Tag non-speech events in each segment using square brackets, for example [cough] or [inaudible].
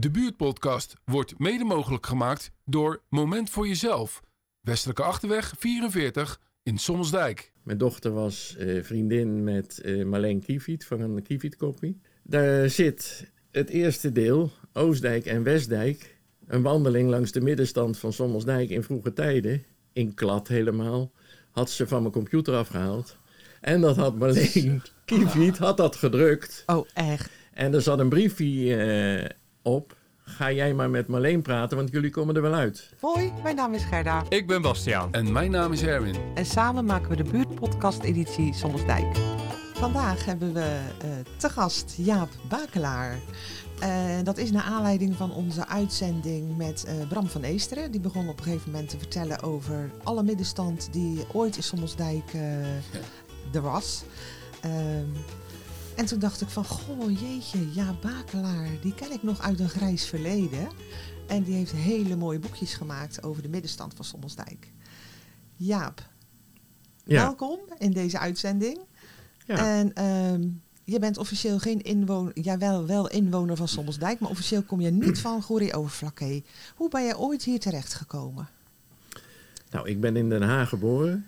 De buurtpodcast wordt mede mogelijk gemaakt door Moment voor Jezelf. Westelijke Achterweg 44 in Sommelsdijk. Mijn dochter was eh, vriendin met eh, Marleen Kiefiet van een Kiefiet Koppie. Daar zit het eerste deel, Oostdijk en Westdijk. Een wandeling langs de middenstand van Sommelsdijk in vroege tijden. In klad helemaal. Had ze van mijn computer afgehaald. En dat had Marleen [laughs] Kiefiet had dat gedrukt. Oh, echt? En er zat een briefje eh, op. Ga jij maar met Marleen praten, want jullie komen er wel uit. Hoi, mijn naam is Gerda. Ik ben Bastiaan. En mijn naam is Erwin. En samen maken we de buurtpodcast-editie Sommersdijk. Vandaag hebben we eh, te gast Jaap Bakelaar. En dat is naar aanleiding van onze uitzending met eh, Bram van Eesteren. Die begon op een gegeven moment te vertellen over alle middenstand die ooit in Sommelsdijk eh, er was. En toen dacht ik van, goh jeetje, ja Bakelaar, die ken ik nog uit een grijs verleden. En die heeft hele mooie boekjes gemaakt over de middenstand van Sommelsdijk. Jaap, Ja, welkom in deze uitzending. ja. En ehm, je bent officieel geen inwoner, jawel, wel inwoner van Sommelsdijk, maar officieel kom je niet van Goeree Overflakkee. Hoe ben je ooit hier terecht gekomen? Nou, ik ben in Den Haag geboren.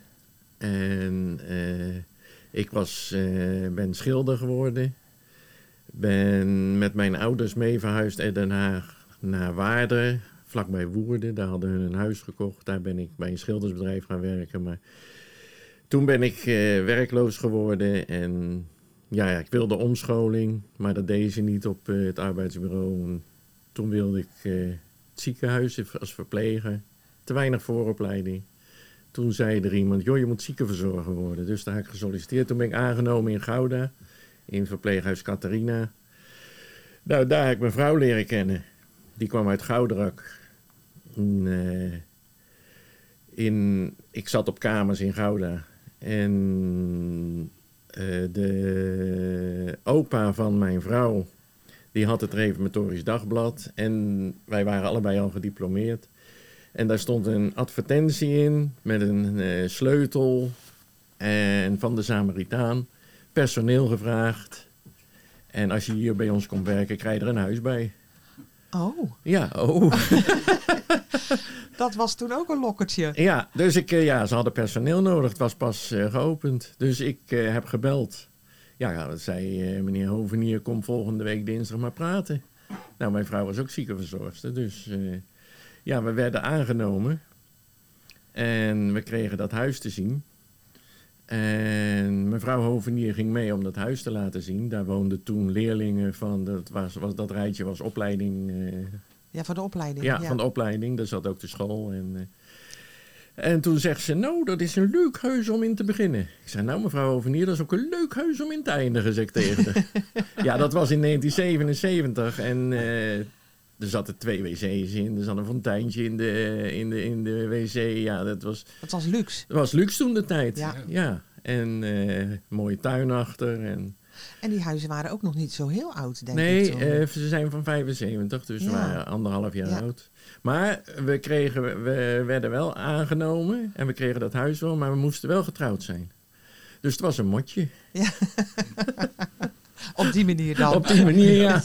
En eh, ik was, eh, ben schilder geworden. Ben met mijn ouders mee verhuisd uit Den Haag naar Waarden, vlakbij Woerden. Daar hadden hun een huis gekocht. Daar ben ik bij een schildersbedrijf gaan werken. Maar toen ben ik eh, werkloos geworden. En ja, ja, ik wilde omscholing, maar dat deed ze niet op eh, het arbeidsbureau. En toen wilde ik het ziekenhuis als verpleger. Te weinig vooropleiding. Toen zei er iemand, joh, je moet ziekenverzorger worden. Dus daar heb ik gesolliciteerd. Toen ben ik aangenomen in Gouda, in verpleeghuis Catharina. Nou, daar heb ik mijn vrouw leren kennen. Die kwam uit Goudrak. En, eh, in, ik zat op kamers in Gouda. En eh, de opa van mijn vrouw, die had het Reformatorisch Dagblad. En wij waren allebei al gediplomeerd. En daar stond een advertentie in met een eh, sleutel en van de Samaritaan. Personeel gevraagd. En als je hier bij ons komt werken, krijg je er een huis bij. Oh, Ja, oh. [laughs] dat was toen ook een lokkertje. ja, dus ik, eh, ja, ze hadden personeel nodig. Het was pas eh, geopend. Dus ik heb gebeld. Ja, dat zei meneer Hovenier, kom volgende week dinsdag maar praten. Nou, mijn vrouw was ook ziekenverzorgster. Dus ja, we werden aangenomen. En we kregen dat huis te zien. En mevrouw Hovenier ging mee om dat huis te laten zien. Daar woonden toen leerlingen van, dat, was, was, dat rijtje was opleiding eh, Ja, voor de opleiding. ja, van de opleiding. Daar zat ook de school. En, eh, en toen zegt ze, nou, dat is een leuk huis om in te beginnen. Ik zei, nou mevrouw Ovenier, dat is ook een leuk huis om in te eindigen, zeg ik tegen haar. [laughs] ja, dat was in 1977 en eh, er zaten twee wc's in. Er zat een fonteintje in de, in de, in de wc. Ja, dat was, Het was luxe. dat was luxe toen de tijd. Ja. ja. En eh, mooie tuin achter. En, En die huizen waren ook nog niet zo heel oud, denk nee, ik. toen. eh, ze zijn van 75, dus Ja. we waren anderhalf jaar Ja. oud. Maar we, kregen, we werden wel aangenomen en we kregen dat huis wel, maar we moesten wel getrouwd zijn. Dus het was een motje. [laughs] Op die manier dan. Op die manier, ja.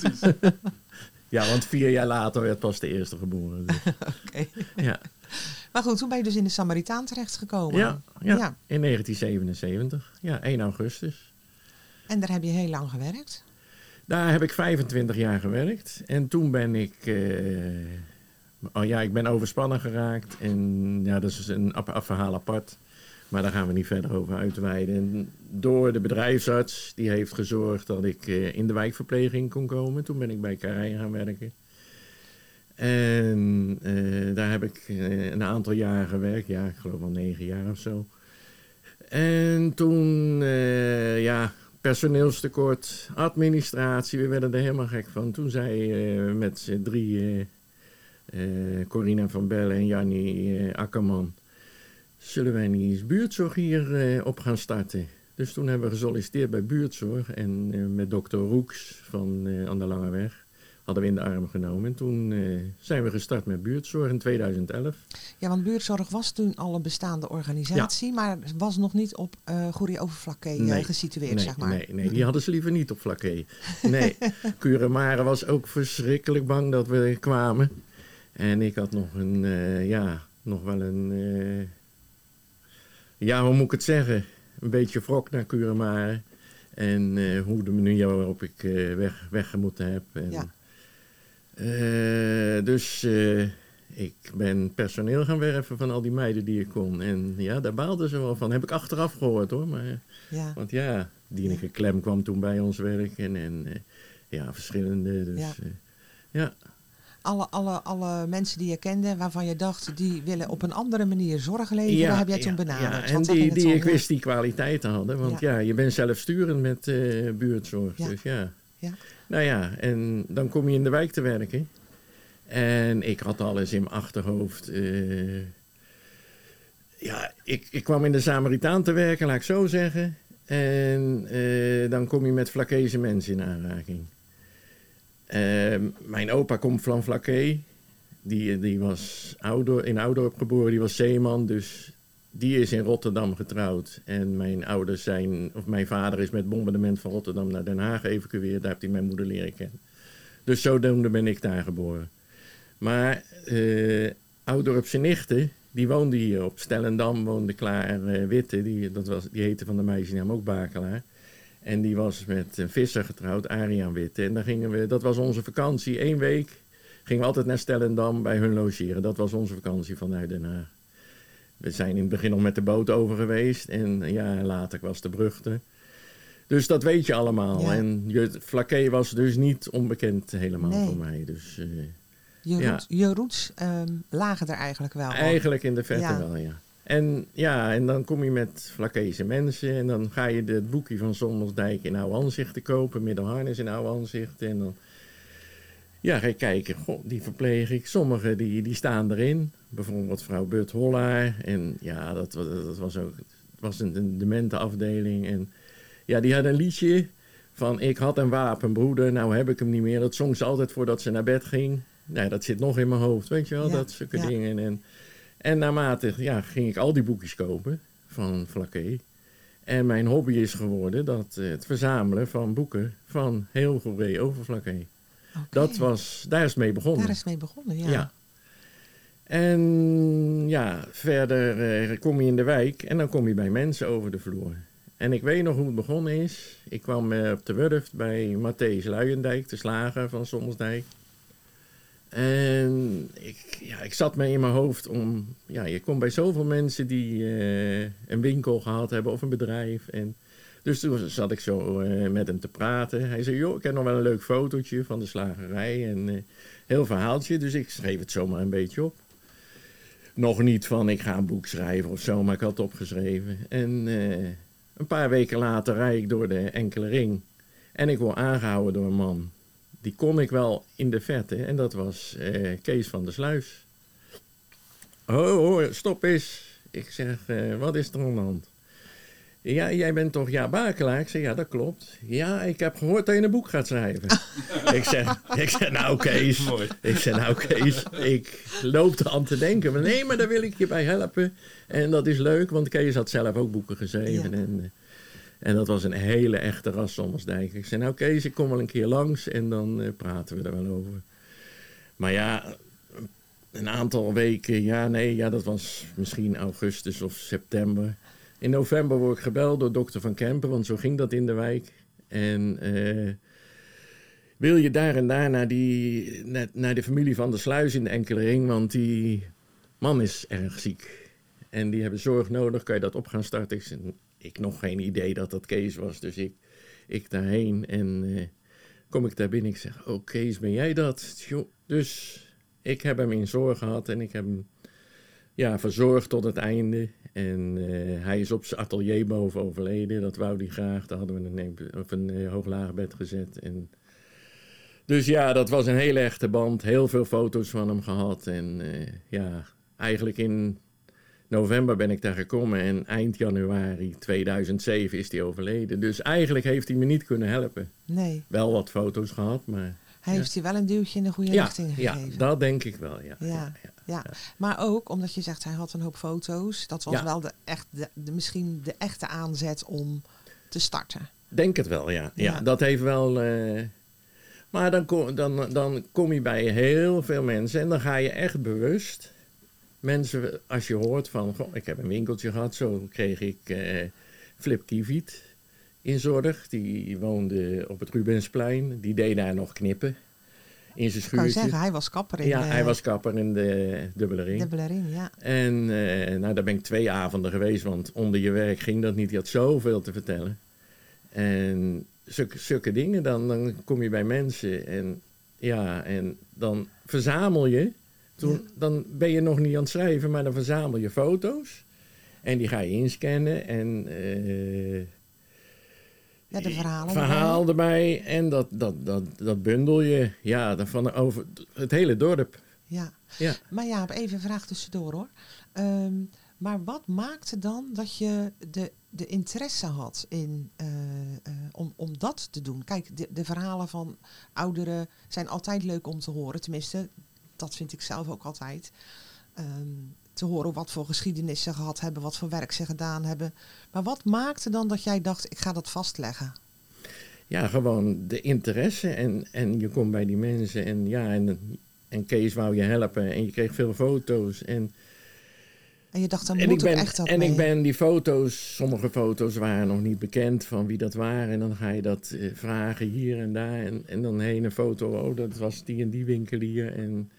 Ja, want vier jaar later werd pas de eerste geboren. Dus, [laughs] Oké. ja. Maar goed, toen ben je dus in de Samaritaan terechtgekomen. Ja, ja, Ja. in 1977. Ja, 1 augustus. En daar heb je heel lang gewerkt. Daar heb ik 25 jaar gewerkt. En toen ben ik... eh, oh ja, ik ben overspannen geraakt. En ja, dat is een verhaal apart. Maar daar gaan we niet verder over uitweiden. En door de bedrijfsarts, die heeft gezorgd dat ik eh, in de wijkverpleging kon komen. Toen ben ik bij Karij gaan werken. En eh, daar heb ik eh, een aantal jaren gewerkt. Ja, ik geloof wel negen jaar of zo. En toen, ja, personeelstekort, administratie, we werden er helemaal gek van. Toen zei eh, met drie, Corina van Bellen en Jannie Akkerman, zullen wij niet eens buurtzorg hier eh, op gaan starten? Dus toen hebben we gesolliciteerd bij buurtzorg en eh, met dokter Roeks van eh, aan de Lange Weg hadden we in de arm genomen. En toen zijn we gestart met buurtzorg in 2011. Ja, want buurtzorg was toen al een bestaande organisatie, maar was nog niet op uh, Goerie Overflakke uh, Nee. gesitueerd, nee, zeg maar. nee, nee, die hadden ze liever niet op Flaké. Nee, [laughs] Curemare was ook verschrikkelijk bang dat we kwamen. En ik had nog een, ja, nog wel een, ja, hoe moet ik het zeggen? Een beetje wrok naar Curemare. En eh, hoe de manier waarop ik eh, weg, weggemoeten heb. En, Ja. eh, dus ik ben personeel gaan werven van al die meiden die ik kon. En ja, daar baalden ze wel van. Heb ik achteraf gehoord hoor. Maar, Ja, want ja, Dieneke Klem kwam toen bij ons werken. En ja, verschillende. Dus, Ja. ja. Ja, alle, alle, alle mensen die je kende, waarvan je dacht, die willen op een andere manier zorg leveren, heb jij toen benaderd. Ja, en die, die ik ja. wist die kwaliteiten hadden. Want ja, je bent zelfsturend met eh, buurtzorg. Ja. Dus ja. Ja. Nou ja, en dan kom je in de wijk te werken. En ik had alles in mijn achterhoofd. eh, ja, ik, ik kwam in de Samaritaan te werken, laat ik zo zeggen. En eh, dan kom je met Flakese mensen in aanraking. Ehm, mijn opa komt van Flaké. Die, die was in Oudorp geboren, die was zeeman. Dus die is in Rotterdam getrouwd. En mijn ouders zijn, of mijn vader is met bombardement van Rotterdam naar Den Haag geëvacueerd. Daar heeft hij mijn moeder leren kennen. Dus zodoende ben ik daar geboren. Maar eh Oudorpse nichten, die woonde hier op Stellendam, woonde Klaar eh, Witte. Die, dat was, die heette van de meisjesnaam ook Bakelaar. En die was met een visser getrouwd, Ariaan Witte. En dan gingen we, dat was onze vakantie, één week gingen we altijd naar Stellendam bij hun logeren. Dat was onze vakantie vanuit Den Haag. We zijn in het begin nog met de boot over geweest. En ja, later was de brug er. Dus dat weet je allemaal. Ja. En je, Flaké was dus niet onbekend helemaal Nee. voor mij. Dus eh, Je, Ja. roots, je roots lagen er eigenlijk wel. eigenlijk in de verte Ja. wel, ja. En ja, en dan kom je met Flakese mensen. En dan ga je het boekje van Sommersdijk in Oude Anzichten kopen. Middelharnis in Oude Anzichten. En dan ja, ga je kijken. Goh, die verpleeg ik. Sommige die, die staan erin. Bijvoorbeeld vrouw Burt Hollaar. En ja, dat, dat was ook was een, een demente afdeling. En ja, die had een liedje van ik had een wapenbroeder, nou heb ik hem niet meer. Dat zong ze altijd voordat ze naar bed ging. Nou, dat zit nog in mijn hoofd, weet je wel, Ja, dat ja. dingen. En, en naarmate ja, ging ik al die boekjes kopen van Flaké. En mijn hobby is geworden dat, eh, het verzamelen van boeken van heel Goeree over Flaké. Dat was, daar is het mee begonnen. Daar is het mee begonnen, ja. Ja. En ja, verder eh, kom je in de wijk en dan kom je bij mensen over de vloer. En ik weet nog hoe het begonnen is. Ik kwam eh, op de Wurft bij Matthäus Luijendijk, de slager van Sommersdijk. En ik, ja, ik zat me in mijn hoofd om... Ja, je komt bij zoveel mensen die eh, een winkel gehad hebben of een bedrijf. En, dus toen zat ik zo eh, met hem te praten. Hij zei, joh, ik heb nog wel een leuk fotootje van de slagerij. En eh, heel verhaaltje, dus ik schreef het zomaar een beetje op. Nog niet van ik ga een boek schrijven of zo, maar ik had het opgeschreven. En een paar weken later rijd ik door de enkele ring. En ik word aangehouden door een man. Die kon ik wel in de verte. En dat was eh, Kees van der Sluis. Oh, stop eens. Ik zeg, eh, wat is er aan de hand? Ja, jij bent toch Ja Bakelaar? Ik zeg, ja, dat klopt. Ja, ik heb gehoord dat je een boek gaat schrijven. [laughs] ik, zeg, ik zeg, nou Kees. Mooi. Ik zeg, nou Kees, ik loop er aan te denken. Maar nee, maar daar wil ik je bij helpen. En dat is leuk, want Kees had zelf ook boeken geschreven. Ja. En, eh, en dat was een hele echte ras Sommersdijk. Ik zei, nou Kees, ik kom wel een keer langs en dan eh, praten we er wel over. Maar ja, een aantal weken, ja nee, ja, dat was misschien augustus of september. In november word ik gebeld door dokter Van Kempen, want zo ging dat in de wijk. En eh, wil je daar en daar naar, die, naar, naar de familie van de Sluis in de enkele ring, want die man is erg ziek. En die hebben zorg nodig, kan je dat op gaan starten? Ik, zei, ik nog geen idee dat dat Kees was, dus ik, ik daarheen en eh, kom ik daar binnen. Ik zeg, oh Kees, ben jij dat? Dus ik heb hem in zorg gehad en ik heb hem ja, verzorgd tot het einde. En eh, hij is op zijn atelier boven overleden. Dat wou hij graag. Daar hadden we een, of een eh, hooglaagbed gezet. En dus ja, dat was een hele echte band. Heel veel foto's van hem gehad. En ja, eigenlijk in november ben ik daar gekomen. En eind januari 2007 is hij overleden. Dus eigenlijk heeft hij me niet kunnen helpen. Nee. Wel wat foto's gehad, maar Hij heeft je wel een duwtje in de goede ja, richting ja, gegeven. dat denk ik wel, ja. Ja. ja, ja. Ja, maar ook omdat je zegt hij had een hoop foto's. Dat was Ja. wel de, echt, de, de, misschien de echte aanzet om te starten. Denk het wel, ja. Ja, Ja. dat heeft wel... eh, maar dan kom, dan, dan kom je bij heel veel mensen en dan ga je echt bewust... Mensen, als je hoort van, goh, ik heb een winkeltje gehad, zo kreeg ik eh, Flip Kiviet in zorg. Die woonde op het Rubensplein, die deed daar nog knippen in zijn Ik kan schuurtje. zeggen, hij was kapper in Ja, de hij was kapper in de dubbele ring. dubbele ring. Ja. En eh, nou, daar ben ik twee avonden geweest, want onder je werk ging dat niet. Je had zoveel te vertellen. En zulke, zulke dingen, dan, dan kom je bij mensen en ja, en dan verzamel je. Toen. Dan ben je nog niet aan het schrijven, maar dan verzamel je foto's. En die ga je inscannen en eh, ja, de verhalen. verhaal erbij. En dat, dat, dat, dat bundel je. Ja, dan van over het hele dorp. Ja. Ja. Maar ja, even een vraag tussendoor hoor. Ehm, maar wat maakte dan dat je de, de interesse had in, eh, eh, om, om dat te doen? Kijk, de, de verhalen van ouderen zijn altijd leuk om te horen. Tenminste, dat vind ik zelf ook altijd. Ehm, te horen wat voor geschiedenis ze gehad hebben, wat voor werk ze gedaan hebben. Maar wat maakte dan dat jij dacht, ik ga dat vastleggen? Ja, gewoon de interesse. En, en je komt bij die mensen en ja, en, en Kees wou je helpen. En je kreeg veel foto's. En, En je dacht, daar en, moet ik, ben, echt en mee. ik ben die foto's, sommige foto's waren nog niet bekend van wie dat waren. En dan ga je dat eh, vragen hier en daar. En, en dan heen een foto, oh, dat was die en die winkelier. En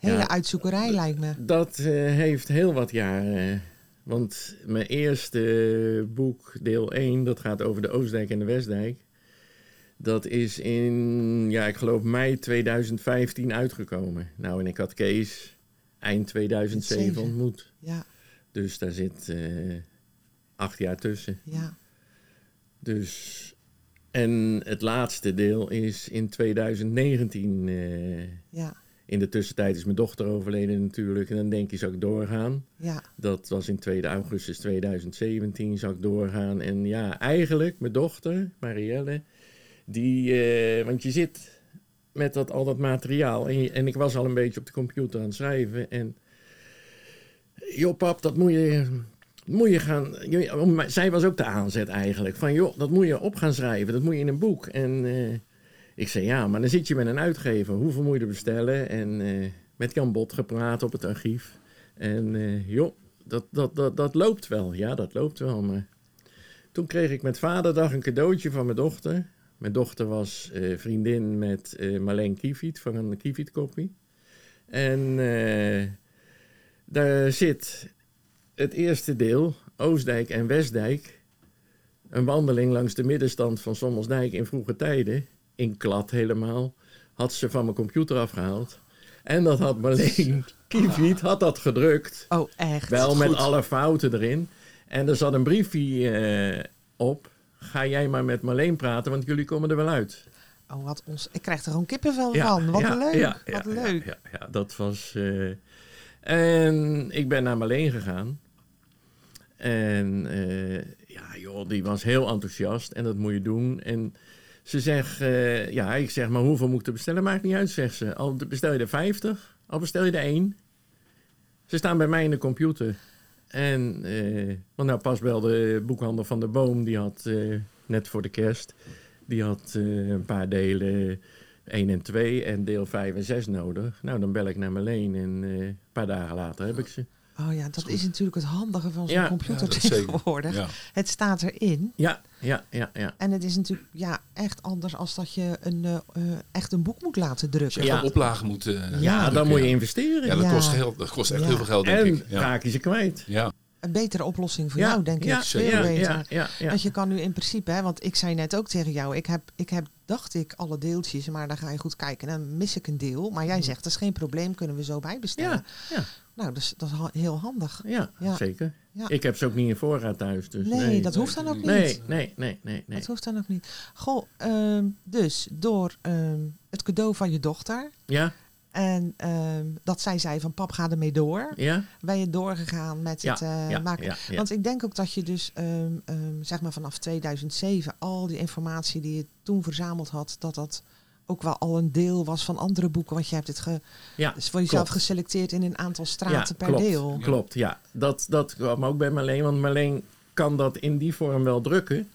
Hele ja. uitzoekerij lijkt me. dat eh, heeft heel wat jaren. Want mijn eerste boek, deel 1, dat gaat over de Oostdijk en de Westdijk. Dat is in, ja, ik geloof mei 2015 uitgekomen. Nou, en ik had Kees eind 2007 Zeven. ontmoet. Ja, Dus daar zit eh, acht jaar tussen. ja. Dus, en het laatste deel is in 2019. eh, Ja, in de tussentijd is mijn dochter overleden natuurlijk. En dan denk je, zou ik doorgaan? ja, Dat was in 2 augustus 2017, zou ik doorgaan. En ja, eigenlijk mijn dochter, Marielle, die, eh, want je zit met dat, al dat materiaal. En, je- en ik was al een beetje op de computer aan het schrijven. En joh pap, dat moet je, moet je gaan... zij was ook de aanzet eigenlijk. Van joh, dat moet je op gaan schrijven. Dat moet je in een boek. En eh, ik zei ja, maar dan zit je met een uitgever. Hoeveel moet je bestellen? En eh, met Jan Bot gepraat op het archief. En eh, joh, dat, dat, dat, dat loopt wel. Ja, dat loopt wel. Maar toen kreeg ik met vaderdag een cadeautje van mijn dochter. Mijn dochter was eh, vriendin met Marleen Kiefiet van een Kiefiet Koppie. En daar zit het eerste deel, Oostdijk en Westdijk. Een wandeling langs de middenstand van Sommelsdijk in vroege tijden. In klad helemaal. Had ze van mijn computer afgehaald. En dat had Marleen [laughs] Kiefiet had dat gedrukt. Oh, echt? Wel met Goed. alle fouten erin. En er zat een briefje eh, op. Ga jij maar met Marleen praten, want jullie komen er wel uit. Oh, wat ons... Ik krijg er gewoon kippenvel van. Wat ja, leuk. ja, wat leuk. Ja, dat was... eh, en ik ben naar Marleen gegaan. En eh, ja, joh, die was heel enthousiast. En dat moet je doen. En ze zegt... eh, ja, ik zeg, maar hoeveel moet ik er bestellen? Maakt niet uit, zegt ze. Al bestel je er 50, al bestel je er één. Ze staan bij mij in de computer. En, eh, want nou pas wel de boekhandel van de Boom, die had eh, net voor de kerst, die had een paar delen 1 en 2 en deel 5 en 6 nodig. Nou, dan bel ik naar Marleen en een paar dagen later heb ik ze. Oh ja, dat is natuurlijk het handige van zo'n Ja, computer ja, tegenwoordig. Ja. Het staat erin. Ja, ja, ja, ja. En het is natuurlijk ja, echt anders als dat je een, eh, eh, echt een boek moet laten drukken. Als je Ja. oplagen moet... eh, Ja, dan moet je investeren. Ja, dat Ja. kost, heel, dat kost echt Ja. heel veel geld, denk en ik. Ja. raak je ze kwijt. Ja. Een betere oplossing voor ja, jou, denk ja, ik. Veel ja, beter. Ja, ja, ja. Want je kan nu in principe, hè, want ik zei net ook tegen jou, ik heb, ik heb, dacht ik, alle deeltjes, maar dan ga je goed kijken. Dan mis ik een deel. Maar jij zegt, dat is geen probleem, kunnen we zo bijbestellen. Ja, ja, Nou, dus, dat is ha- heel handig. ja, zeker. Ik heb ze ook niet in voorraad thuis. Dus nee, nee, dat hoeft dan ook niet. nee, nee, nee, nee, nee. Dat hoeft dan ook niet. Goh, ehm, dus door ehm, het cadeau van je dochter Ja, en ehm, dat zij zei van pap ga ermee door, ja, ben je doorgegaan met ja, het eh, ja, maken. Want ik denk ook dat je dus ehm, ehm, zeg maar vanaf 2007 al die informatie die je toen verzameld had, dat dat ook wel al een deel was van andere boeken. Want je hebt het ge, Ja, dus voor jezelf klopt. geselecteerd in een aantal straten per klopt, deel. Klopt, ja. Dat, dat kwam ook bij Marleen, want Marleen kan dat in die vorm wel drukken.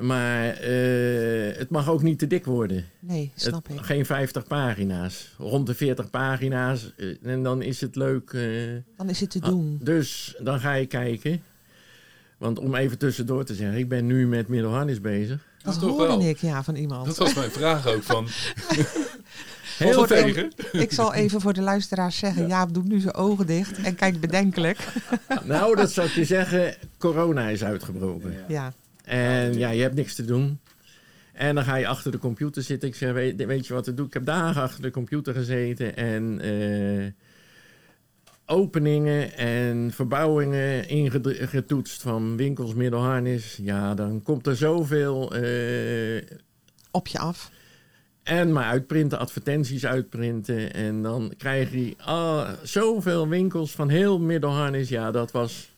Maar eh, het mag ook niet te dik worden. Nee, snap Het- ik. Geen 50 pagina's. Rond de 40 pagina's. eh, en dan is het leuk. eh, Dan is het te ah, doen. dus dan ga je kijken. Want om even tussendoor te zeggen, ik ben nu met Middelharnis bezig. Dat toch hoorde wel. ik ja, van iemand. Dat was mijn vraag ook van. [laughs] Heel tegen. Ik zal even voor de luisteraars zeggen, Jaap doet nu zijn ogen dicht en kijkt bedenkelijk. Nou, dat zou ik je zeggen. Corona is uitgebroken. Ja, En ja, je hebt niks te doen. En dan ga je achter de computer zitten. Ik zeg, weet, weet je wat ik doe? Ik heb dagen achter de computer gezeten. En eh, openingen en verbouwingen ingetoetst van winkels, middelharnis. Ja, dan komt er zoveel... eh, op je af. en maar uitprinten, advertenties uitprinten. En dan krijg je ah, zoveel winkels van heel middelharnis. Ja, dat was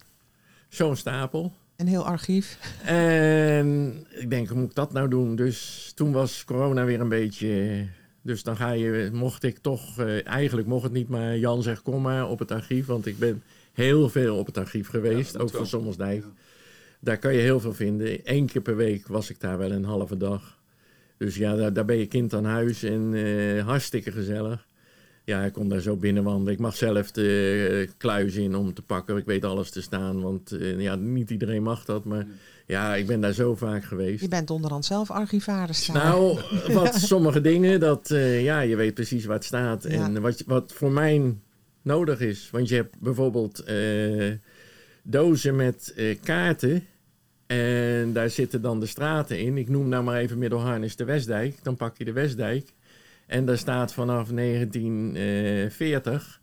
zo'n stapel. Een heel archief. En ik denk, hoe moet ik dat nou doen? Dus toen was corona weer een beetje... Dus dan ga je, mocht ik toch, eh, eigenlijk mocht het niet, maar Jan zegt kom maar op het archief. Want ik ben heel veel op het archief geweest, ook van Sommelsdijk. Daar kan je heel veel vinden. Eén keer per week was ik daar wel een halve dag. Dus ja, daar, daar ben je kind aan huis en eh, hartstikke gezellig. Ja, ik kom daar zo binnenwandelen. Ik mag zelf de eh, kluis in om te pakken. Ik weet alles te staan, want eh, ja, niet iedereen mag dat. Maar ja, ik ben daar zo vaak geweest. Je bent onderhand zelf archivaris. daar. Nou, [laughs] wat sommige dingen, dat, eh, ja, je weet precies waar het staat. Ja. En wat, wat voor mij nodig is. Want je hebt bijvoorbeeld dozen met kaarten. En daar zitten dan de straten in. Ik noem nou maar even Middelharnis de Westdijk. Dan pak je de Westdijk. En daar staat vanaf 1940...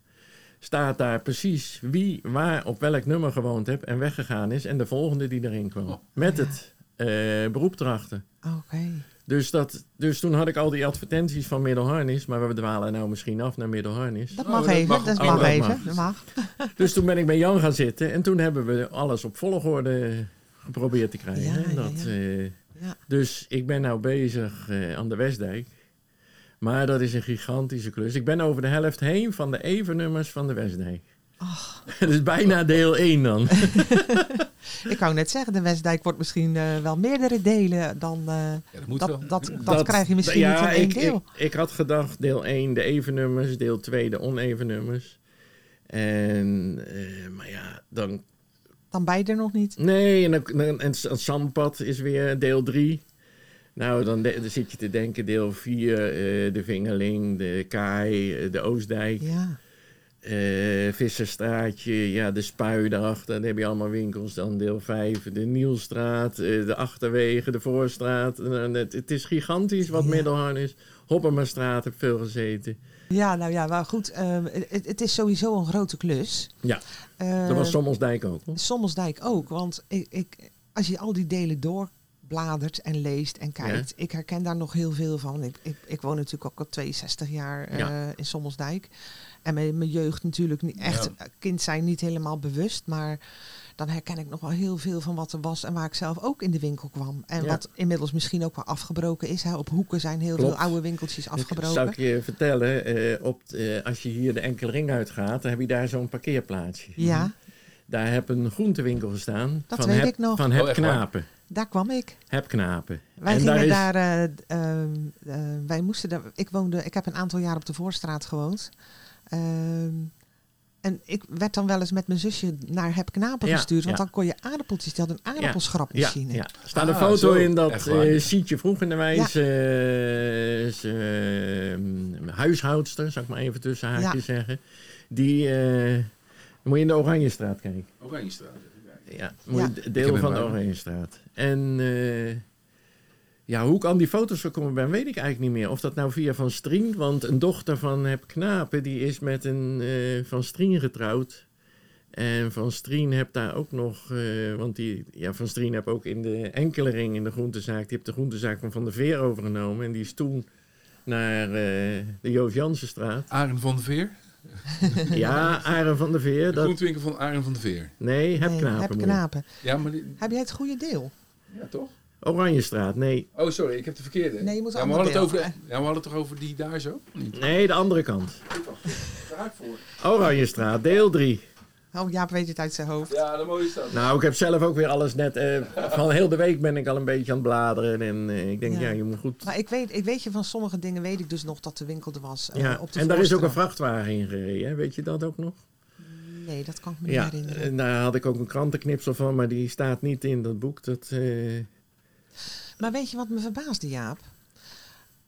staat daar precies wie waar op welk nummer gewoond heeft en weggegaan is. En de volgende die erin kwam. Oh. Met Ja. het eh beroep erachter. Oké. Dus, dat, dus toen had ik al die advertenties van Middelharnis, maar we dwalen nou misschien af naar Middelharnis. Dat Oh, mag dat even. mag Dat ook. mag Oh, dat even. mag. Dat mag. Dus toen ben ik bij Jan gaan zitten en toen hebben we alles op volgorde geprobeerd te krijgen. Ja, ja, dat, ja. eh, Ja. dus ik ben nou bezig eh, aan de Westdijk. Maar dat is een gigantische klus. Ik ben over de helft heen van de evennummers van de Westdijk. Ach, Dat is bijna deel 1 dan. [laughs] ik wou net zeggen, de Westdijk wordt misschien eh, wel meerdere delen dan... eh, Ja, dat moet wel. dat, dat, dat, krijg je misschien ja, niet in één ik, deel. Ik, ik had gedacht deel 1 de even nummers, deel 2 de oneven nummers. En, eh, maar ja, dan... Dan beide nog niet. Nee, en, dan, en het zandpad is weer deel 3. Nou, dan, de- dan zit je te denken deel 4, eh, de Vingerling, de Kaai, eh, de Oostdijk, Ja. eh Visserstraatje, ja, de Spui daarachter. Dan heb je allemaal winkels. Dan deel 5, de Nielstraat, de Achterwegen, de Voorstraat. Het, het is gigantisch wat Ja. Middelharn is. Hoppermastraat heb veel gezeten. ja, nou ja, maar goed. eh, het, het is sowieso een grote klus. Ja, dat was Sommelsdijk ook. hoor. Sommelsdijk ook. Want ik, ik, als je al die delen doorbladert en leest en kijkt, ik herken daar nog heel veel van. Ik, ik, ik woon natuurlijk ook al 62 jaar eh, Ja. in Sommelsdijk. En mijn, mijn jeugd natuurlijk niet echt Ja. kind zijn niet helemaal bewust, maar dan herken ik nog wel heel veel van wat er was en waar ik zelf ook in de winkel kwam. En Ja. wat inmiddels misschien ook wel afgebroken is. Hè. Op hoeken zijn heel Klopt. veel oude winkeltjes Dat zou afgebroken. ik je vertellen. eh, op, eh, als je hier de enkele ring uitgaat, dan heb je daar zo'n parkeerplaatsje. Ja, Daar heb een groentewinkel gestaan. Dat van weet ik nog. Van Hep Oh? Knapen. Daar kwam ik. Heb Knapen. Wij En gingen is- daar, eh, ehm, eh, wij moesten daar, ik woonde, ik heb een aantal jaar op de Voorstraat gewoond. Ehm, en ik werd dan wel eens met mijn zusje naar Heb Knapen Ja, gestuurd, want ja. dan kon je aardappeltjes, die had een aardappelschrapmachine. ja. Er staat een Ah, foto zo. in dat eh Sietje vroeg in de wijs, eh, is, eh, huishoudster, zal ik maar even tussen haakjes zeggen. Die, eh, moet je in de Oranjestraat kijken. Oranjestraat. Ja, moet Ja. deel heb van de Oranjestraat. En eh, ja, hoe ik aan die foto's gekomen ben, weet ik eigenlijk niet meer. Of dat nou via Van Strien, want een dochter van Heb Knapen, die is met een eh, Van Strien getrouwd. En Van Strien heb daar ook nog, eh, want die, ja, Van Strien heb ook in de enkele ring in de groentezaak, die heeft de groentezaak van Van der Veer overgenomen. En die is toen naar eh, de Joost Jansenstraat. Arend van de Veer. Ja, Arend van der Veer. De Dat, groentewinkel van Arend van de Veer. nee, Heb Nee, Knapen. Heb Knapen. Ja, maar die, Heb jij het goede deel? ja, toch? Oranjestraat, nee. Oh, sorry, ik heb de verkeerde. Nee, je moet ja, we hadden het over, ja, we hadden het toch over die daar zo? Niet. Nee, de andere kant. Daar ga ik voor. Oranjestraat, deel 3. Oh, Jaap weet het uit zijn hoofd. Ja, de mooie stad. Nou, ik heb zelf ook weer alles net... eh, van heel de week ben ik al een beetje aan het bladeren. En eh, ik denk, Ja. ja. je moet goed... Maar ik weet, ik weet je van sommige dingen weet ik dus nog dat de winkel er was. eh, Ja, op de en daar is ook een vrachtwagen in gereden, hè? weet je dat ook nog? Nee, dat kan ik me niet Ja, herinneren. en daar had ik ook een krantenknipsel van, maar die staat niet in dat boek. Dat, eh, Maar weet je wat me verbaasde, Jaap?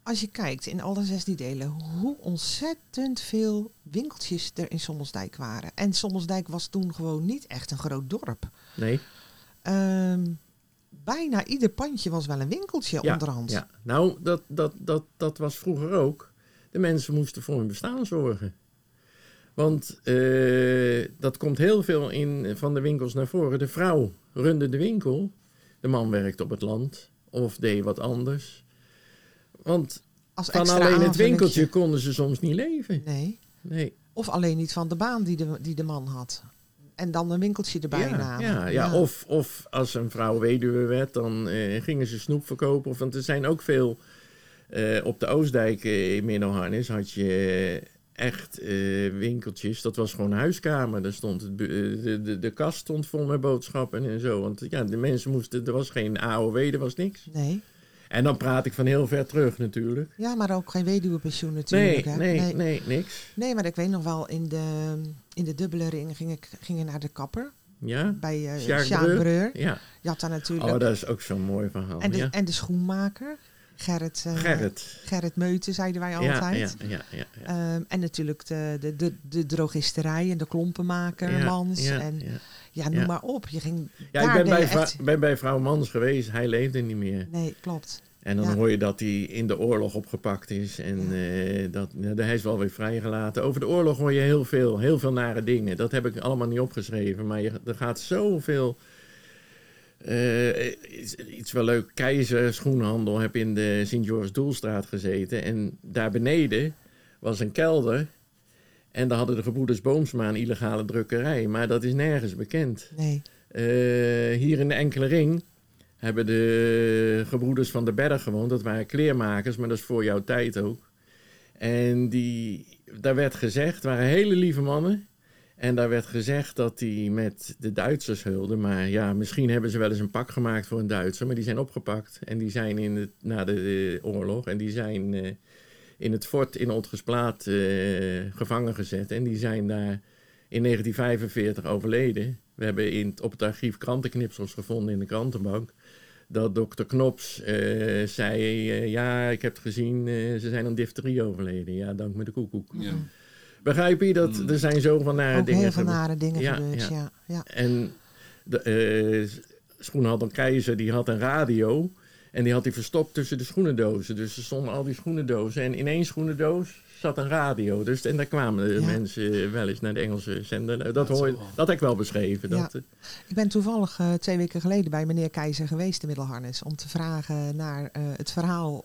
Als je kijkt in alle 16 delen, hoe ontzettend veel winkeltjes er in Sommelsdijk waren. En Sommelsdijk was toen gewoon niet echt een groot dorp. nee, Ehm, bijna ieder pandje was wel een winkeltje Ja, onderhand. ja. Nou, dat, dat, dat, dat was vroeger ook. De mensen moesten voor hun bestaan zorgen. Want eh, dat komt heel veel in, van de winkels naar voren. De vrouw runde de winkel. De man werkte op het land of deed wat anders. Want Als van alleen het winkeltje konden ze soms niet leven. Nee. Nee. Of alleen niet van de baan die de, die de man had. En dan een winkeltje erbij ja, namen. ja, ja. Of, of als een vrouw weduwe werd, dan eh, gingen ze snoep verkopen. Of, want er zijn ook veel... eh, op de Oostdijk eh, in Middelharnis had je echt eh, winkeltjes. Dat was gewoon huiskamer. Daar stond het, de, de, de kast stond vol met boodschappen en zo. Want ja, de mensen moesten... Er was geen AOW, er was niks. Nee. En dan praat ik van heel ver terug natuurlijk. Ja, maar ook geen weduwepensioen natuurlijk. Nee, hè? nee, nee. nee, niks. Nee, maar ik weet nog wel, in de, in de dubbele ring ging ik, ging ik naar de kapper. Ja? Bij Sjaak Breur? Ja. Je had daar natuurlijk... Oh, dat is ook zo'n mooi verhaal. en, de, ja. en de schoenmaker. Gerrit, eh, Gerrit. Gerrit Meuten, zeiden wij altijd. ja, ja, ja, ja. Ehm, en natuurlijk de, de, de, de drogisterij en de klompenmaker, Mans. en ja. noem Ja. maar op. Je ging Ja, ik ben bij, echt- ben bij vrouw Mans geweest. Hij leefde niet meer. Nee, klopt. En dan Ja. hoor je dat hij in de oorlog opgepakt is. En eh, dat, nou, hij is wel weer vrijgelaten. Over de oorlog hoor je heel veel, heel veel nare dingen. Dat heb ik allemaal niet opgeschreven. Maar je, er gaat zoveel... iets, iets wel leuk. Keizer Schoenhandel heb in de Sint-Joris Doelstraat gezeten. En daar beneden was een kelder. En daar hadden de gebroeders Boomsma een illegale drukkerij. Maar dat is nergens bekend. Nee. Eh, hier in de enkele ring hebben de gebroeders van de Berg gewoond. Dat waren kleermakers, maar dat is voor jouw tijd ook. En die, daar werd gezegd, het waren hele lieve mannen. En daar werd gezegd dat die met de Duitsers heulden. Maar ja, misschien hebben ze wel eens een pak gemaakt voor een Duitser. Maar die zijn opgepakt. En die zijn in het, na de, oorlog. En die zijn eh, in het fort in Otgersplaat eh gevangen gezet. En die zijn daar in 1945 overleden. We hebben in, op het archief krantenknipsels gevonden in de krantenbank. Dat dokter Knops eh, zei, eh, ja, ik heb het gezien, eh, ze zijn aan difterie overleden. Ja, dank me de koekoek. Ja. Begrijp je dat Mm. er zijn zoveel nare ook dingen heel veel nare dingen Ja, gebeurd, ja. ja. ja. En de, eh schoenhandel Keizer, die had een radio. En die had hij verstopt tussen de schoenendozen. Dus er stonden al die schoenendozen. En in één schoenendoos zat een radio. Dus, en daar kwamen de Ja. mensen wel eens naar de Engelse zender. Nou, Dat, Dat hoor, dat heb ik wel beschreven. Ja. Dat, eh, Ik ben toevallig eh, twee weken geleden bij meneer Keizer geweest in Middelharnis. Om te vragen naar eh, het verhaal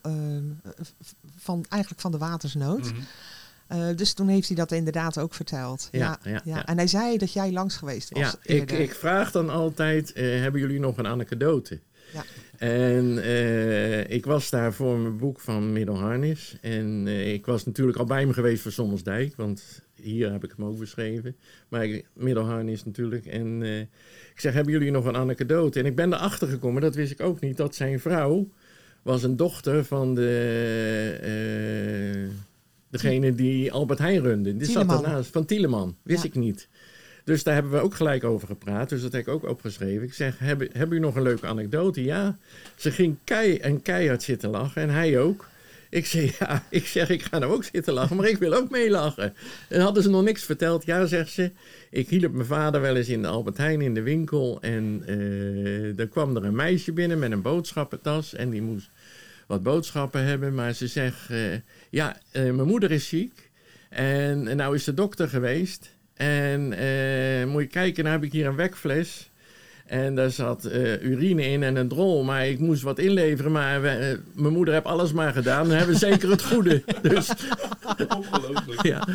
van, eigenlijk van de watersnood. Mhm. Eh, dus toen heeft hij dat inderdaad ook verteld. Ja, ja, ja. En hij zei dat jij langs geweest was. Ja, ik, ik vraag dan altijd, eh, hebben jullie nog een anekdote? Ja. En eh, ik was daar voor mijn boek van Middelharnis. En eh, ik was natuurlijk al bij hem geweest voor Sommelsdijk, want hier heb ik hem ook beschreven. Maar Middelharnis natuurlijk. En eh, ik zeg, hebben jullie nog een anekdote? En ik ben erachter gekomen, dat wist ik ook niet, dat zijn vrouw was een dochter van de... degene die Albert Heijn runde. Die zat ernaast, van Tieleman. Wist Ja. ik niet. Dus daar hebben we ook gelijk over gepraat. Dus dat heb ik ook opgeschreven. Ik zeg, hebben, hebben u nog een leuke anekdote? Ja. Ze ging kei en keihard zitten lachen. En hij ook. Ik zeg, [laughs] ja, ik zeg, ik ga nou ook zitten lachen, maar ik wil ook meelachen. En hadden ze nog niks verteld. Ja, zegt ze, ik hielp mijn vader wel eens in de Albert Heijn in de winkel. En eh dan kwam er een meisje binnen met een boodschappentas. En die moest wat boodschappen hebben. Maar ze zegt, eh, ja, eh, mijn moeder is ziek. En nou is de dokter geweest. En eh, moet je kijken, nou heb ik hier een wekfles. En daar zat eh, urine in en een drol. Maar ik moest wat inleveren. Maar we- eh, mijn moeder heeft alles maar gedaan. Dan hebben we zeker het goede. [laughs] Dus, Ongelooflijk. ja.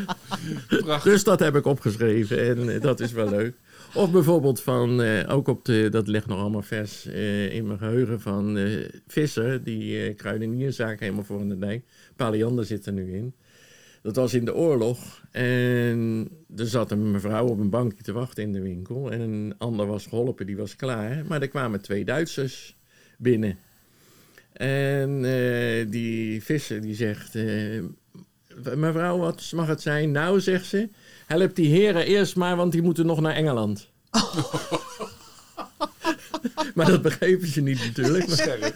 Prachtig. dus dat heb ik opgeschreven. En dat is wel leuk. Of bijvoorbeeld van, ook op de, dat ligt nog allemaal vers in mijn geheugen, van Visser, die kruidenierzaak helemaal voor in de dijk. Paliander zit er nu in. Dat was in de oorlog. En er zat een mevrouw op een bankje te wachten in de winkel. En een ander was geholpen, die was klaar. Maar er kwamen twee Duitsers binnen. En eh, die visser die zegt... eh, mevrouw, wat mag het zijn? Nou, zegt ze... Help die heren eerst maar, want die moeten nog naar Engeland. [laughs] maar dat begrepen ze niet natuurlijk. Maar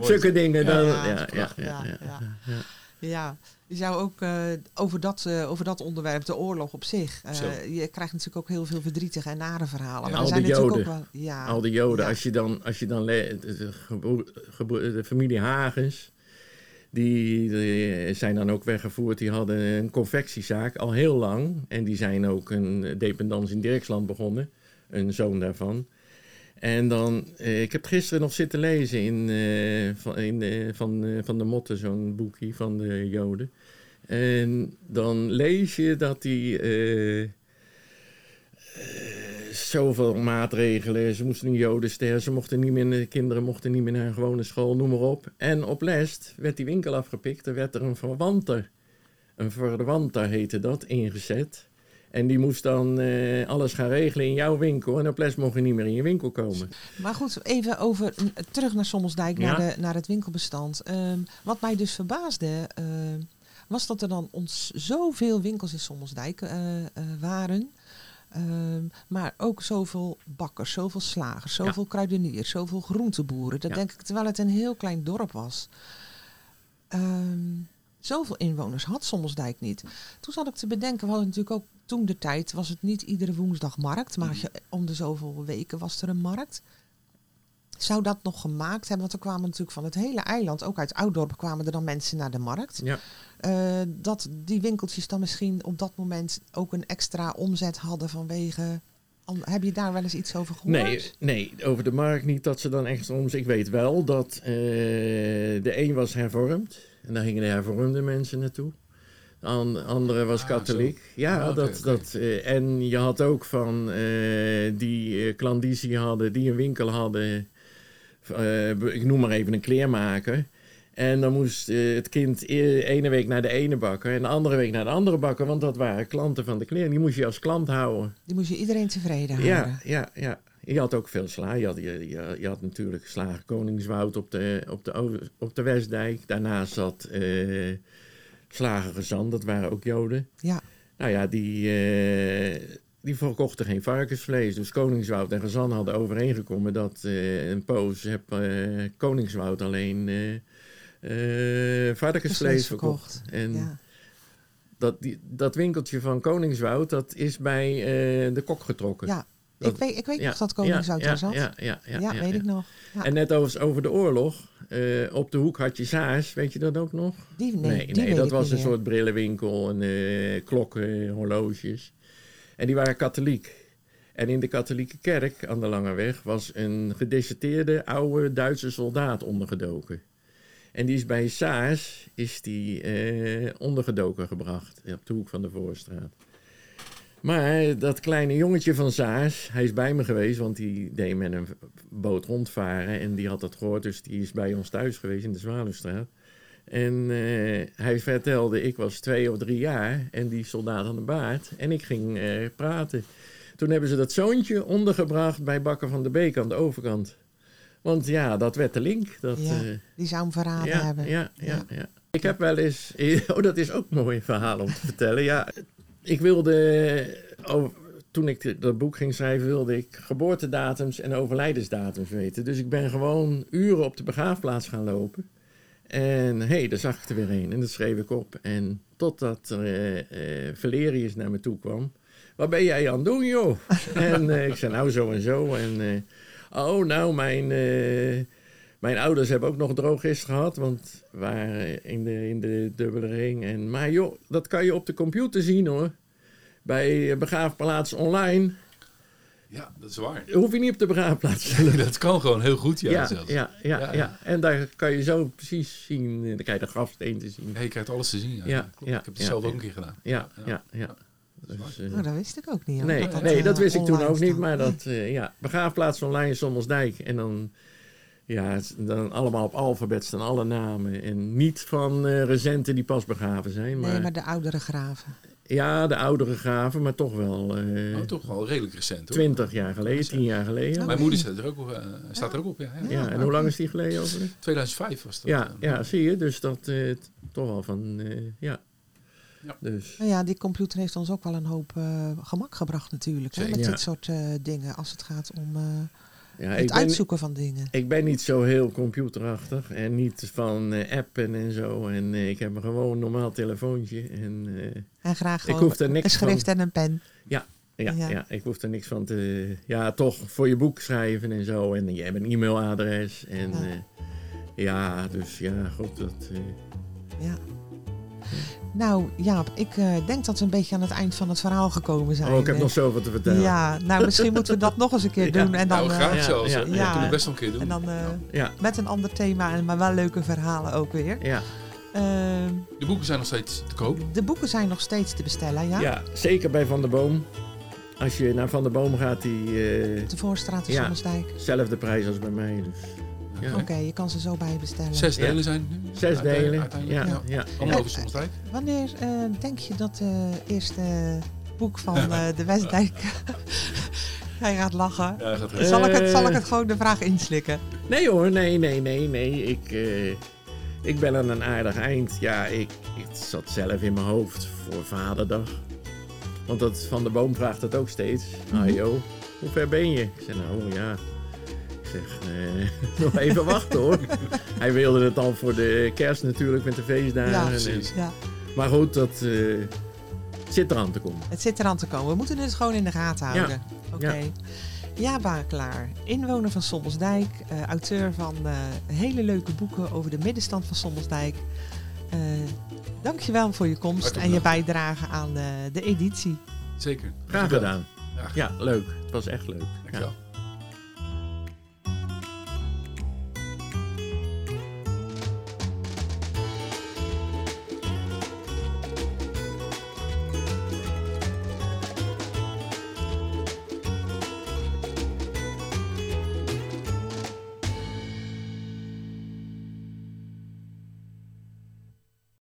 [laughs] zulke dingen dan... Ja, Ja, ja, Ja, ja, je zou ook eh, over, dat, eh, over dat onderwerp, de oorlog op zich. eh, je krijgt natuurlijk ook heel veel verdrietige en nare verhalen. Ja. Maar Al zijn die natuurlijk Joden. ook wel. Ja, Al die Joden, Ja. als je dan, als je dan de, de de familie Hagens, die, die zijn dan ook weggevoerd. Die hadden een confectiezaak al heel lang. En die zijn ook een dependance in Dirksland begonnen. Een zoon daarvan. En dan, eh, ik heb gisteren nog zitten lezen in, eh, van, in, eh, van, van de Motten, zo'n boekje van de Joden. En dan lees je dat die zoveel maatregelen. Ze moesten een jodenster, ze mochten niet meer, de kinderen mochten niet meer naar een gewone school, noem maar op. En op Lest werd die winkel afgepikt, er werd er een verwanter, een verwanter heette dat, ingezet. En die moest dan eh, alles gaan regelen in jouw winkel. En op les mocht je niet meer in je winkel komen. Maar goed, even over, terug naar Sommelsdijk, Ja. naar, de, naar het winkelbestand. Ehm, wat mij dus verbaasde, ehm, was dat er dan ons zoveel winkels in Sommelsdijk eh, eh, waren. Ehm, maar ook zoveel bakkers, zoveel slagers, Ja. zoveel kruideniers, zoveel groenteboeren. Dat Ja. denk ik, terwijl het een heel klein dorp was. Ehm, zoveel inwoners had Sommelsdijk niet. Toen zat ik te bedenken, we hadden natuurlijk ook toen de tijd, was het niet iedere woensdag markt, maar je, om de zoveel weken was er een markt. Zou dat nog gemaakt hebben? Want er kwamen natuurlijk van het hele eiland, ook uit Ouddorp, kwamen er dan mensen naar de markt. Ja. Eh, dat die winkeltjes dan misschien op dat moment ook een extra omzet hadden vanwege. an- Heb je daar wel eens iets over gehoord? Nee, nee, over de markt niet dat ze dan echt om. Ik weet wel dat eh, de een was hervormd. En daar gingen de hervormde mensen naartoe. De an- andere was Ah, katholiek. Ja, Ah, dat, dat, eh, en je had ook van eh, die eh klandizie hadden, die een winkel hadden. eh, ik noem maar even een kleermaker. En dan moest het kind e- ene week naar de ene bakker en de andere week naar de andere bakker. Want dat waren klanten van de kleer. Die moest je als klant houden. Die moest je iedereen tevreden houden. Ja, ja, ja. Je had ook veel sla. Je had, je, je, je had natuurlijk slager Koningswoud op de, op de, over- op de Westdijk. Daarnaast zat eh slager dat waren ook Joden. Ja. Nou ja, die, eh, die verkochten geen varkensvlees. Dus Koningswoud en Gezand hadden overeengekomen dat eh, een poos heb Koningswoud alleen varkensvlees Vlees verkocht. verkocht. En Ja. dat, die, dat winkeltje van Koningswoud, dat is bij de kok getrokken. Ja, Dat- ik weet, ik weet nog dat Koningshout zat. Ja, Ja, ja, weet ik nog. En net over, over de oorlog. eh, op de hoek had je Saars, weet je dat ook nog? die, nee, die nee dat was een meer. soort brillenwinkel en eh, klokken, horloges. En die waren katholiek. En in de katholieke kerk aan de Lange Weg was een gedeserteerde oude Duitse soldaat ondergedoken. En die is bij Saars is die, eh, ondergedoken gebracht op de hoek van de Voorstraat. Maar dat kleine jongetje van Saars, hij is bij me geweest, want die deed met een boot rondvaren en die had dat gehoord, dus die is bij ons thuis geweest in de Zwaluwstraat. En eh, hij vertelde, ik was twee of drie jaar en die soldaat aan de baard en ik ging eh, praten. Toen hebben ze dat zoontje ondergebracht bij Bakker van de Beek aan de overkant. Want ja, dat werd de link. Dat, Ja, eh, Die zou hem verraden ja, hebben. Ja, ja, ja. Ik heb wel eens... [laughs] Oh, dat is ook een mooi verhaal om te vertellen. Ja, ik wilde... Oh, toen ik dat boek ging schrijven, wilde ik geboortedatums en overlijdensdatums weten. Dus ik ben gewoon uren op de begraafplaats gaan lopen. En hé, hey, daar zag ik er weer een. En dat schreef ik op. En totdat eh eh Valerius naar me toe kwam. Wat ben jij aan het doen, joh? [laughs] en eh, ik zei, nou, zo en zo. En, oh, nou, mijn... mijn ouders hebben ook nog een drogist gehad, want we waren in de, in de dubbele ring. En, maar joh, dat kan je op de computer zien hoor. Bij eh, Begraafplaats Online. Ja, dat is waar. hoef je niet op de begraafplaats te [laughs] dat kan gewoon heel goed, ja. Ja, zelfs. ja, ja, Ja, ja, ja. En daar kan je zo precies zien, eh, dan krijg je de grafsteen te zien. Ja, je krijgt alles te zien. Ja, Ja, Klopt. ja, ik heb het ja, zelf ja. ook een keer gedaan. Ja, ja, ja. Dat is. Dus, eh, Oh, dat wist ik ook niet. hoor, nee, dat nee, dat wist ik toen ook niet, maar dat, eh, ja, begraafplaats online in Sommelsdijk. En dan, ja, dan allemaal op alfabet staan alle namen. En niet van eh recenten die pas begraven zijn, maar, Nee, maar de oudere graven. ja, de oudere graven, maar toch wel eh Oh, toch wel redelijk recent hoor. 20 jaar geleden, 10 jaar geleden. Mijn moeder staat er ook, op, eh, staat er ook op. Ja, ja. Ja, en hoe lang is die geleden over? 2005 was dat. Ja, ja, zie je, dus dat eh, toch wel van, eh, ja. Ja. Dus, Nou ja, die computer heeft ons ook wel een hoop eh, gemak gebracht natuurlijk. Hè, met Ja. dit soort eh, dingen. Als het gaat om eh, ja, het ben, uitzoeken van dingen. ik ben niet zo heel computerachtig en niet van eh, appen en zo. En eh, ik heb een gewoon normaal telefoontje. En eh, En graag ik hoef er niks een schrift en een pen. ja, Ja. ja. ik hoef er niks van te... Ja, toch voor je boek schrijven en zo. En je hebt een e-mailadres. En Ja. ja, dus ja, goed. Dat, Ja. Nou Jaap, ik eh, denk dat we een beetje aan het eind van het verhaal gekomen zijn. oh, ik heb nog zoveel te vertellen. Ja, nou misschien moeten we dat nog eens een keer [laughs] Ja. doen. En dan, nou, graag ja, zelfs. ja, Ja, ja. kunnen we best wel een keer doen. en dan eh, Ja, met een ander thema, en maar wel leuke verhalen ook weer. ja, Ehm, De boeken zijn nog steeds te koop. de boeken zijn nog steeds te bestellen, ja? ja. zeker bij Van der Boom. Als je naar Van der Boom gaat, die eh, De Voorstraat in Ja. Zelfde prijs als bij mij. Dus. Ja. Oké, je kan ze zo bij je bestellen. Zes Ja. delen zijn het nu. Zes Uiteindelijk- delen. uiteindelijk, Ja, ja. Allemaal Ja. over Sommelsdijk. Wanneer eh, denk je dat het eerste boek van eh, de Westdijk... [laughs] Hij gaat lachen. Ja, gaat Eh, Zal ik, het, zal ik het gewoon de vraag inslikken? Nee hoor, nee, nee, nee, nee. Ik, eh, ik ben aan een aardig eind. Ja, ik, ik zat zelf in mijn hoofd voor vaderdag. Want dat Van der Boom vraagt dat ook steeds. Ah joh, hoe ver ben je? Ik zeg nou ja, zeg eh, [laughs] nog even wachten hoor. Hij wilde het al voor de kerst natuurlijk met de feestdagen. Ja, En-. Ja, maar goed, dat eh, zit eraan te komen. het zit eraan te komen. We moeten het gewoon in de gaten houden. Oké. Ja. Ja, Bakelaar, inwoner van Sommelsdijk, eh, auteur van eh, hele leuke boeken over de middenstand van Sommelsdijk. Eh dankjewel voor je komst Hartelijk en je bijdrage aan de editie. Zeker. Graag gedaan. Ja. Ja, leuk. Het was echt leuk. Ja. Dankjewel.